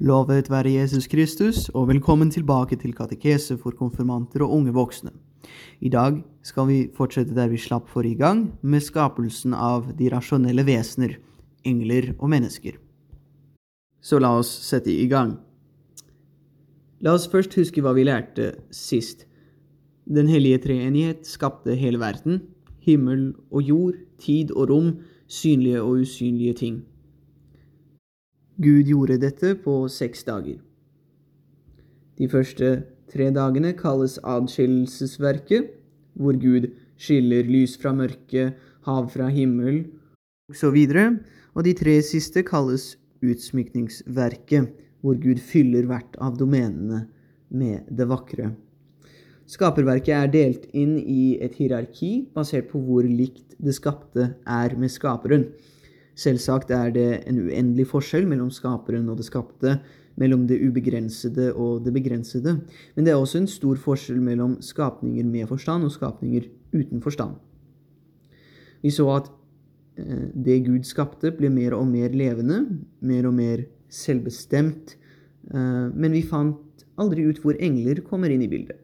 Lovet være Jesus Kristus, og velkommen tilbake til katekese for konfirmanter og unge voksne. I dag skal vi fortsette der vi slapp forrige gang, med skapelsen av de rasjonelle vesener, engler og mennesker. Så la oss sette i gang. La oss først huske hva vi lærte sist. Den hellige treenighet skapte hele verden, himmel og jord, tid og rom, synlige og usynlige ting. Gud gjorde dette på seks dager. De første tre dagene kalles adskillelsesverket, hvor Gud skiller lys fra mørke, hav fra himmel osv., og de tre siste kalles utsmykningsverket, hvor Gud fyller hvert av domenene med det vakre. Skaperverket er delt inn i et hierarki basert på hvor likt det skapte er med skaperen. Selvsagt er det en uendelig forskjell mellom skaperen og det skapte, mellom det ubegrensede og det begrensede, men det er også en stor forskjell mellom skapninger med forstand og skapninger uten forstand. Vi så at eh, det Gud skapte, ble mer og mer levende, mer og mer selvbestemt, eh, men vi fant aldri ut hvor engler kommer inn i bildet.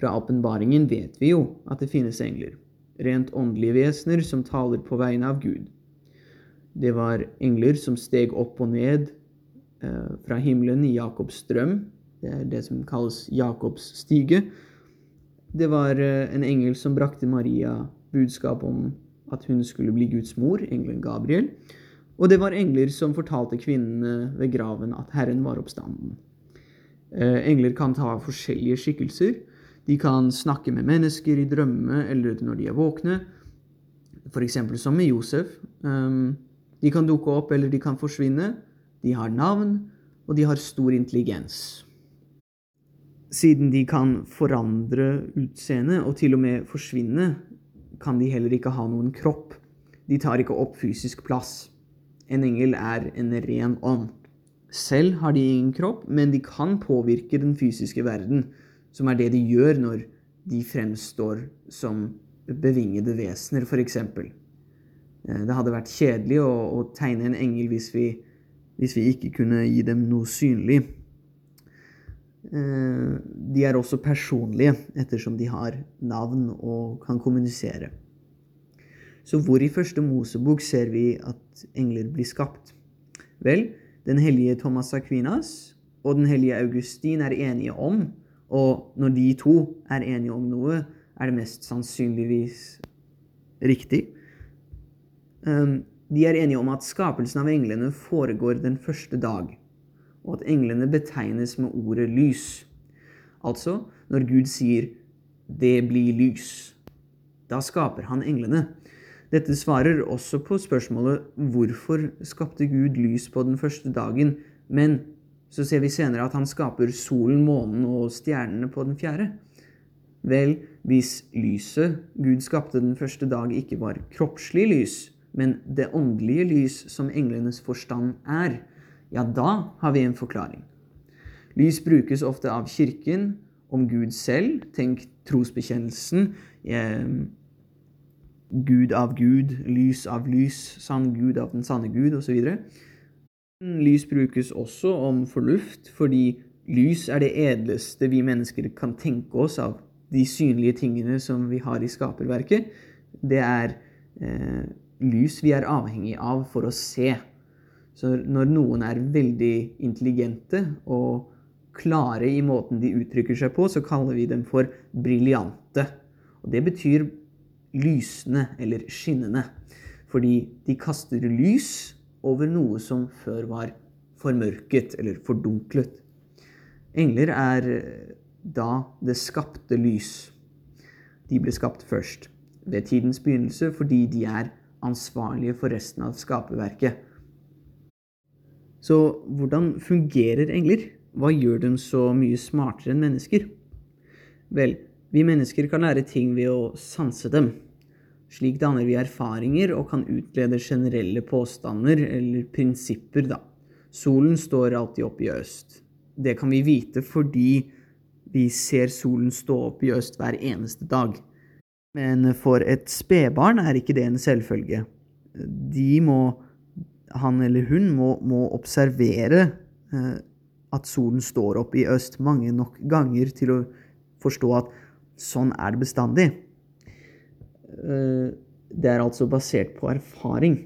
Fra åpenbaringen vet vi jo at det finnes engler, rent åndelige vesener som taler på vegne av Gud. Det var engler som steg opp og ned eh, fra himmelen i Jakobs drøm. Det er det som kalles Jakobs stige. Det var eh, en engel som brakte Maria budskap om at hun skulle bli Guds mor, engelen Gabriel. Og det var engler som fortalte kvinnene ved graven at Herren var oppstanden. Eh, engler kan ta forskjellige skikkelser. De kan snakke med mennesker i drømme eller når de er våkne, f.eks. som med Josef. Um, de kan dukke opp, eller de kan forsvinne. De har navn, og de har stor intelligens. Siden de kan forandre utseende og til og med forsvinne, kan de heller ikke ha noen kropp. De tar ikke opp fysisk plass. En engel er en ren ånd. Selv har de ingen kropp, men de kan påvirke den fysiske verden, som er det de gjør når de fremstår som bevingede vesener, f.eks. Eh, det hadde vært kjedelig å, å tegne en engel hvis vi, hvis vi, ikke kunne gi dem noe synlig. Eh, de er også personlige, ettersom de har navn og kan kommunisere. Så hvor i første Mosebok ser vi at engler blir skapt? Vel, den hellige Thomas Aquinas og den hellige Augustin er enige om, og når de to er enige om noe, er det mest sannsynligvis riktig. Ehm, de er enige om at skapelsen av englene foregår den første dag, og at englene betegnes med ordet lys. Altså, når Gud sier 'det blir lys', da skaper han englene. Dette svarer også på spørsmålet hvorfor skapte Gud lys på den første dagen, men så ser vi senere at han skaper solen, månen og stjernene på den fjerde. Vel, hvis lyset Gud skapte den første dag, ikke var kroppslig lys, men det åndelige lys som englenes forstand er, ja, da har vi en forklaring. Lys brukes ofte av Kirken om Gud selv. Tenk trosbekjennelsen. Eh, Gud av Gud, lys av lys, sann Gud av den sanne Gud, osv. Lys brukes også om forluft, fordi lys er det edleste vi mennesker kan tenke oss av de synlige tingene som vi har i skaperverket. Det er eh, lys vi er avhengig av for å se. Så når noen er veldig intelligente og klare i måten de uttrykker seg på, så kaller vi dem for briljante. Og det betyr lysende eller skinnende. Fordi de kaster lys over noe som før var formørket eller fordunklet. Engler er da det skapte lys. De ble skapt først, ved tidens begynnelse, fordi de er ansvarlige for resten av skaperverket. Så hvordan fungerer engler? Hva gjør dem så mye smartere enn mennesker? Vel, vi mennesker kan lære ting ved å sanse dem. Slik danner vi erfaringer og kan utlede generelle påstander eller prinsipper, da. Solen står alltid opp i øst. Det kan vi vite fordi vi ser solen stå opp i øst hver eneste dag. Men for et spedbarn er ikke det en selvfølge. De må Han eller hun må, må observere eh, at solen står opp i øst mange nok ganger til å forstå at sånn er det bestandig. Eh, det er altså basert på erfaring.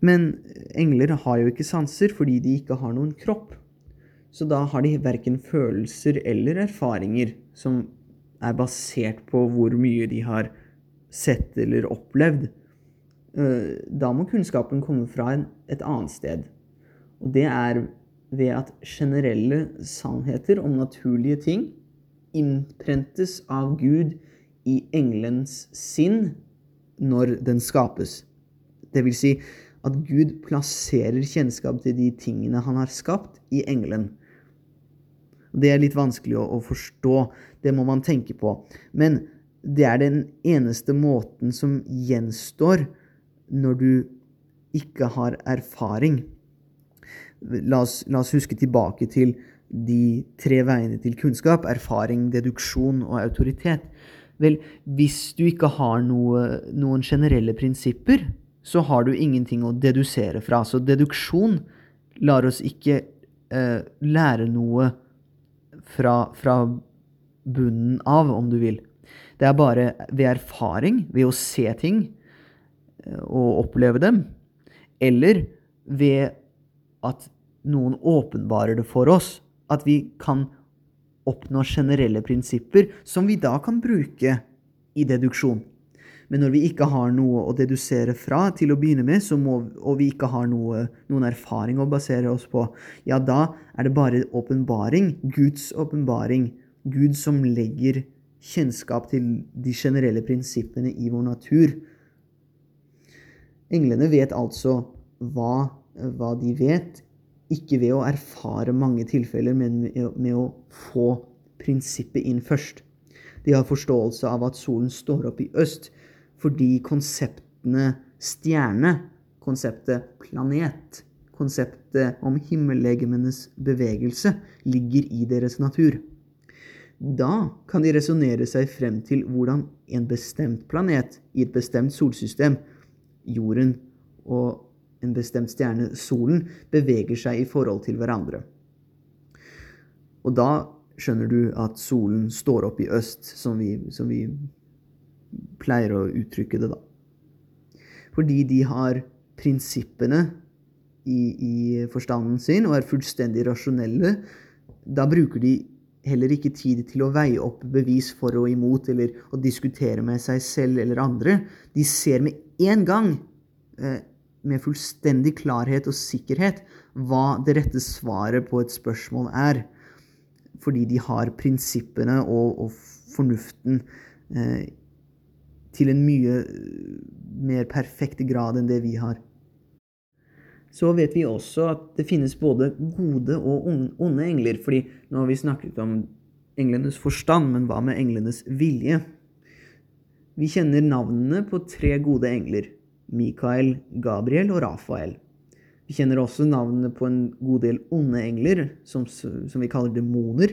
Men engler har jo ikke sanser fordi de ikke har noen kropp. Så da har de verken følelser eller erfaringer som er basert på hvor mye de har sett eller opplevd. Eh, da må kunnskapen komme fra et annet sted. Og det er ved at generelle sannheter om naturlige ting innprentes av Gud i engelens sinn når den skapes. Det vil si at Gud plasserer kjennskap til de tingene han har skapt, i engelen. Det er litt vanskelig å, å, forstå. Det må man tenke på. Men det er den eneste måten som gjenstår når du ikke har erfaring. La oss, la oss huske tilbake til de tre veiene til kunnskap erfaring, deduksjon og autoritet. Vel, hvis du ikke har noe, noen generelle prinsipper, så har du ingenting å dedusere fra. Så deduksjon lar oss ikke eh, lære noe fra, fra bunnen av, om du vil. Det er bare ved erfaring, ved å se ting eh, og oppleve dem, eller ved at noen åpenbarer det for oss, at vi kan oppnå generelle prinsipper som vi da kan bruke i deduksjon. Men når vi ikke har noe å dedusere fra til å begynne med, må, og vi ikke har noe, noen erfaring å basere oss på, ja, da er det bare åpenbaring, Guds åpenbaring, Gud som legger kjennskap til de generelle prinsippene i vår natur. Englene vet altså hva, hva de vet, ikke ved å erfare mange tilfeller, men med å få prinsippet inn først. De har forståelse av at solen står opp i øst, fordi konseptene stjerne, konseptet planet, konseptet om himmellegemenes bevegelse ligger i deres natur. Da kan de resonnere seg frem til hvordan en bestemt planet i et bestemt solsystem, jorden og en bestemt stjerne, solen, beveger seg i forhold til hverandre. Og da skjønner du at solen står opp i øst, som vi, som vi pleier å uttrykke det, da. Fordi de har prinsippene i, i forstanden sin og er fullstendig rasjonelle. Da bruker de heller ikke tid til å veie opp bevis for og imot eller å diskutere med seg selv eller andre. De ser med en gang eh, med fullstendig klarhet og sikkerhet hva det rette svaret på et spørsmål er. Fordi de har prinsippene og, og fornuften eh, til en mye eh, mer perfekt grad enn det vi har. Så vet vi også at det finnes både gode og onde engler. fordi nå har vi snakket om englenes forstand, men hva med englenes vilje? Vi kjenner navnene på tre gode engler. Mikael, Gabriel og Rafael. Vi kjenner også navnene på en god del onde engler, som, som vi kaller demoner.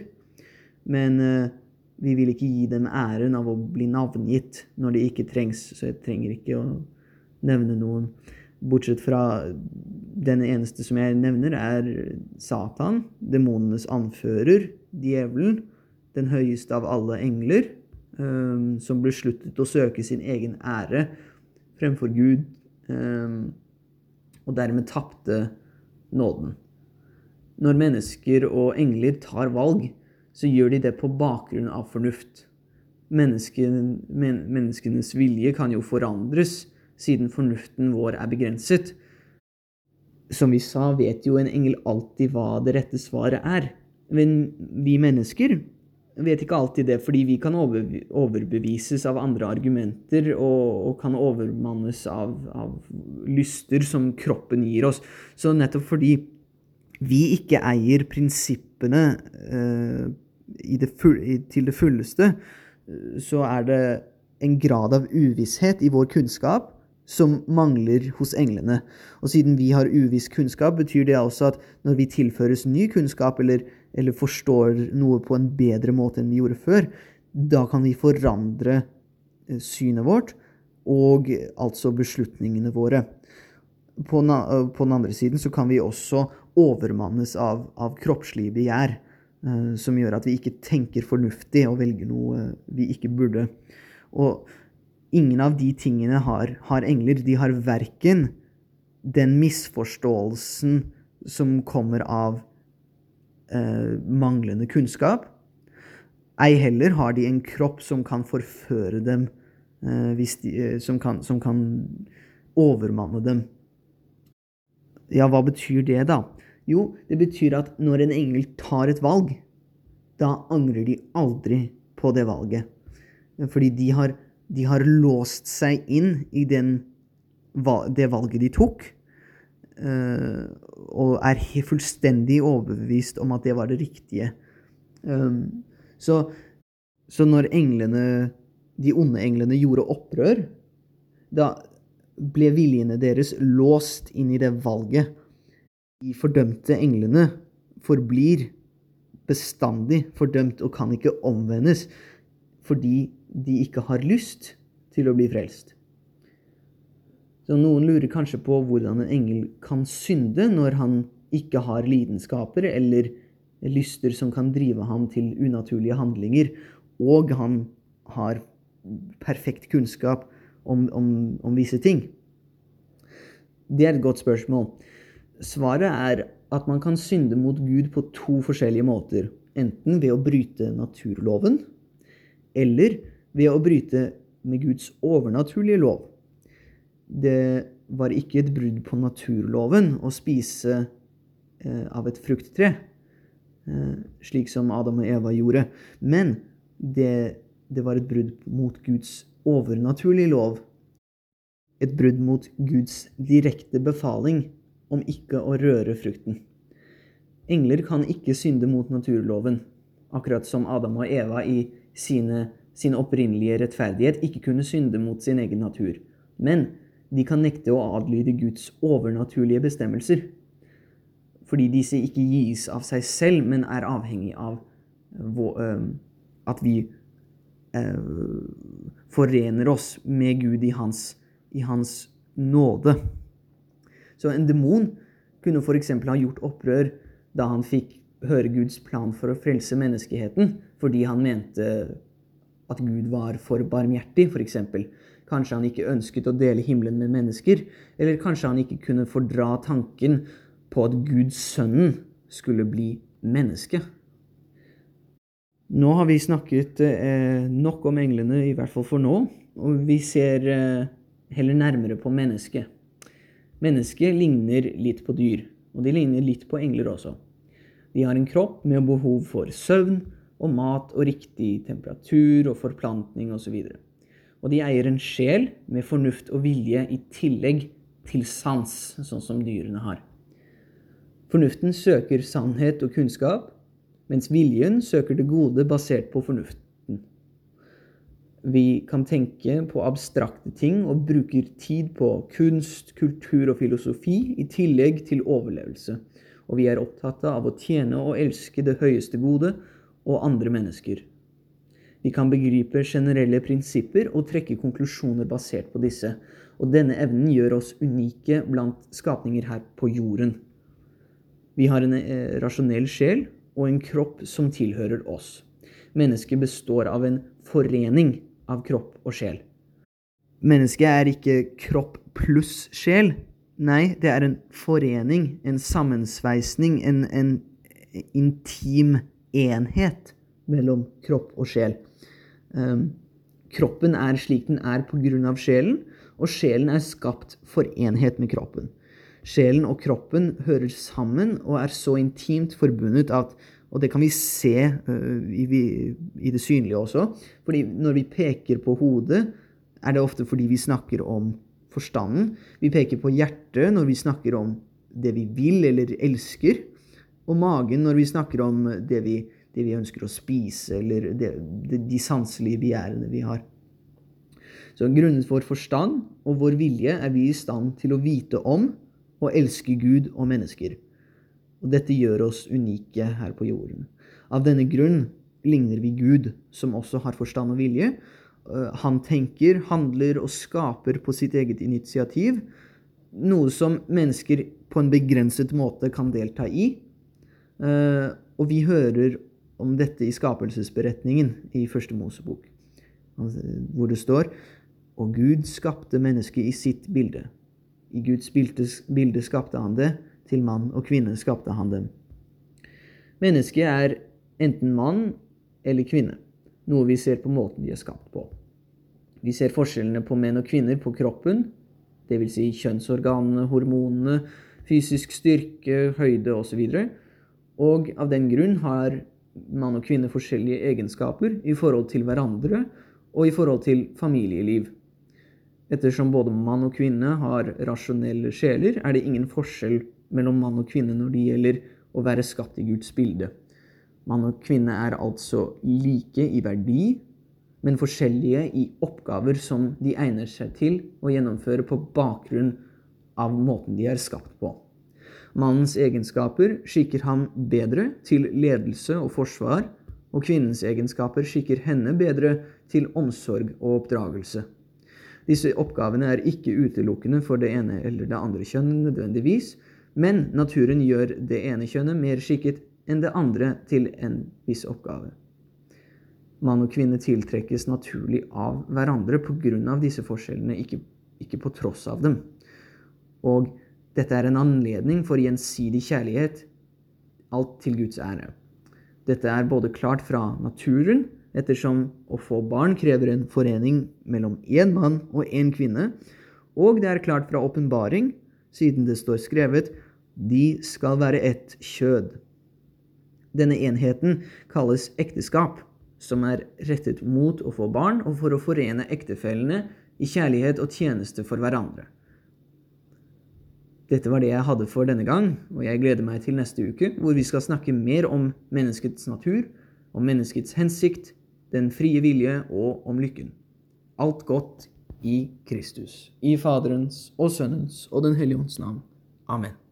Men uh, vi vil ikke gi dem æren av å bli navngitt når det ikke trengs, så jeg trenger ikke å nevne noen. Bortsett fra den eneste som jeg nevner, er Satan, demonenes anfører, djevelen, den høyeste av alle engler, um, som besluttet å søke sin egen ære fremfor Gud, um, og dermed tapte nåden. Når mennesker og engler tar valg, så gjør de det på bakgrunn av fornuft. Mennesken, men, menneskenes vilje kan jo forandres, siden fornuften vår er begrenset. Som vi sa, vet jo en engel alltid hva det rette svaret er. Men vi mennesker vet ikke alltid det, fordi vi kan overbevises av andre argumenter og, og kan overmannes av, av, lyster som kroppen gir oss. Så nettopp fordi vi ikke eier prinsippene uh, det full, til det fulleste, så er det en grad av uvisshet i vår kunnskap som mangler hos englene. Og siden vi har uviss kunnskap, betyr det også at når vi tilføres ny kunnskap eller, eller forstår noe på en bedre måte enn vi gjorde før, da kan vi forandre eh, synet vårt og altså beslutningene våre. På den, andre siden så kan vi også overmannes av, av kroppslige begjær, eh, som gjør at vi ikke tenker fornuftig og velger noe vi ikke burde. Og ingen av de tingene har, har engler. De har verken den misforståelsen som kommer av eh, manglende kunnskap. Ei heller har de en kropp som kan forføre dem, eh, de, eh, som, kan, som kan overmanne dem. Ja, hva betyr det, da? Jo, det betyr at når en engel tar et valg, da angrer de aldri på det valget. Fordi de har, de har låst seg inn i den, det valget de tok. Uh, og er fullstendig overbevist om at det var det riktige. Um, så, så, når englene, de onde englene gjorde opprør, da, ble viljene deres låst inn i det valget. De fordømte englene forblir bestandig fordømt og kan ikke omvendes fordi de ikke har lyst til å bli frelst. Så noen lurer kanskje på hvordan en engel kan synde når han ikke har lidenskaper eller lyster som kan drive ham til unaturlige handlinger, og han har perfekt kunnskap om, om, om visse ting? Det er et godt spørsmål. Svaret er at man kan synde mot Gud på to forskjellige måter. Enten ved å bryte naturloven, eller ved å bryte med Guds overnaturlige lov. Det var ikke et brudd på naturloven å spise eh, av et frukttre, eh, slik som Adam og Eva gjorde. Men det, det var et brudd mot Guds overnaturlige lov, et brudd mot Guds direkte befaling om ikke å røre frukten. Engler kan ikke synde mot naturloven, akkurat som Adam og Eva i sine, sin opprinnelige rettferdighet ikke kunne synde mot sin egen natur. Men de kan nekte å adlyde Guds overnaturlige bestemmelser, fordi disse ikke gis av seg selv, men er avhengig av at vi forener oss med Gud i hans, i hans nåde. Så en demon kunne f.eks. ha gjort opprør da han fikk høre Guds plan for å frelse menneskeheten, fordi han mente at Gud var for barmhjertig, f.eks. Kanskje han ikke ønsket å dele himmelen med mennesker, eller kanskje han ikke kunne fordra tanken på at Guds sønnen skulle bli menneske. Nå har vi snakket eh, nok om englene, i hvert fall for nå, og vi ser eh, heller nærmere på mennesket. Mennesket ligner litt på dyr, og de ligner litt på engler også. De har en kropp med behov for søvn og mat og riktig temperatur og forplantning osv. Og, og de eier en sjel med fornuft og vilje i tillegg til sans, sånn som dyrene har. Fornuften søker sannhet og kunnskap, mens viljen søker det gode basert på fornuften. Vi kan tenke på abstrakte ting og bruker tid på kunst, kultur og filosofi i tillegg til overlevelse. Og vi er opptatt av å tjene og elske det høyeste gode og andre mennesker. Vi kan begripe generelle prinsipper og trekke konklusjoner basert på disse. Og denne evnen gjør oss unike blant skapninger her på jorden. Vi har en eh, rasjonell sjel og en kropp som tilhører oss. Mennesket består av en forening av kropp og sjel. Mennesket er ikke kropp pluss sjel. Nei, det er en forening, en sammensveisning, en, en intim enhet mellom kropp og sjel. Um, kroppen er slik den er pga. sjelen, og sjelen er skapt for enhet med kroppen. Sjelen og kroppen hører sammen og er så intimt forbundet at Og det kan vi se i, i, det synlige også. fordi når vi peker på hodet, er det ofte fordi vi snakker om forstanden. Vi peker på hjertet når vi snakker om det vi vil eller elsker. Og magen når vi snakker om det vi, det vi ønsker å spise, eller det, det, de sanselige begjærene vi har. Så grunnet vår forstand og vår vilje er vi i stand til å vite om og elske Gud og mennesker. Og dette gjør oss unike her på jorden. Av denne grunn ligner vi Gud, som også har forstand og vilje. Eh, han tenker, handler og skaper på sitt eget initiativ. noe som mennesker på en begrenset måte kan delta i. Eh, og vi hører om dette i skapelsesberetningen i Første Mosebok, altså, hvor det står Og Gud skapte mennesket i sitt bilde. I Guds bilde skapte han det, til mann og kvinne skapte han dem. Mennesket er enten mann eller kvinne, noe vi ser på måten de er skapt på. Vi ser forskjellene på menn og kvinner på kroppen, dvs. Si kjønnsorganene, hormonene, fysisk styrke, høyde osv. Og, og av den grunn har mann og kvinne forskjellige egenskaper i forhold til hverandre og i forhold til familieliv. Ettersom både mann og kvinne har rasjonelle sjeler, er det ingen forskjell mellom mann og kvinne når det gjelder å være skapt i Guds bilde. Mann og kvinne er altså like i verdi, men forskjellige i oppgaver som de egner seg til å gjennomføre på bakgrunn av måten de er skapt på. Mannens egenskaper skikker ham bedre til ledelse og forsvar, og kvinnens egenskaper skikker henne bedre til omsorg og oppdragelse. Disse oppgavene er ikke utelukkende for det ene eller det andre kjønn nødvendigvis, men naturen gjør det ene kjønnet mer skikket enn det andre til en viss oppgave. Mann og kvinne tiltrekkes naturlig av hverandre pga. disse forskjellene, ikke, ikke på tross av dem. Og dette er en anledning for gjensidig kjærlighet, alt til Guds ære. Dette er både klart fra naturen, ettersom å få barn krever en forening mellom én mann og én kvinne, og det er klart fra åpenbaring, siden det står skrevet de skal være ett kjød. Denne enheten kalles ekteskap, som er rettet mot å få barn og for å forene ektefellene i kjærlighet og tjeneste for hverandre. Dette var det jeg hadde for denne gang, og jeg gleder meg til neste uke, hvor vi skal snakke mer om menneskets natur, om menneskets hensikt, den frie vilje og om lykken. Alt godt i Kristus, i Faderens og Sønnens og Den hellige ånds navn. Amen.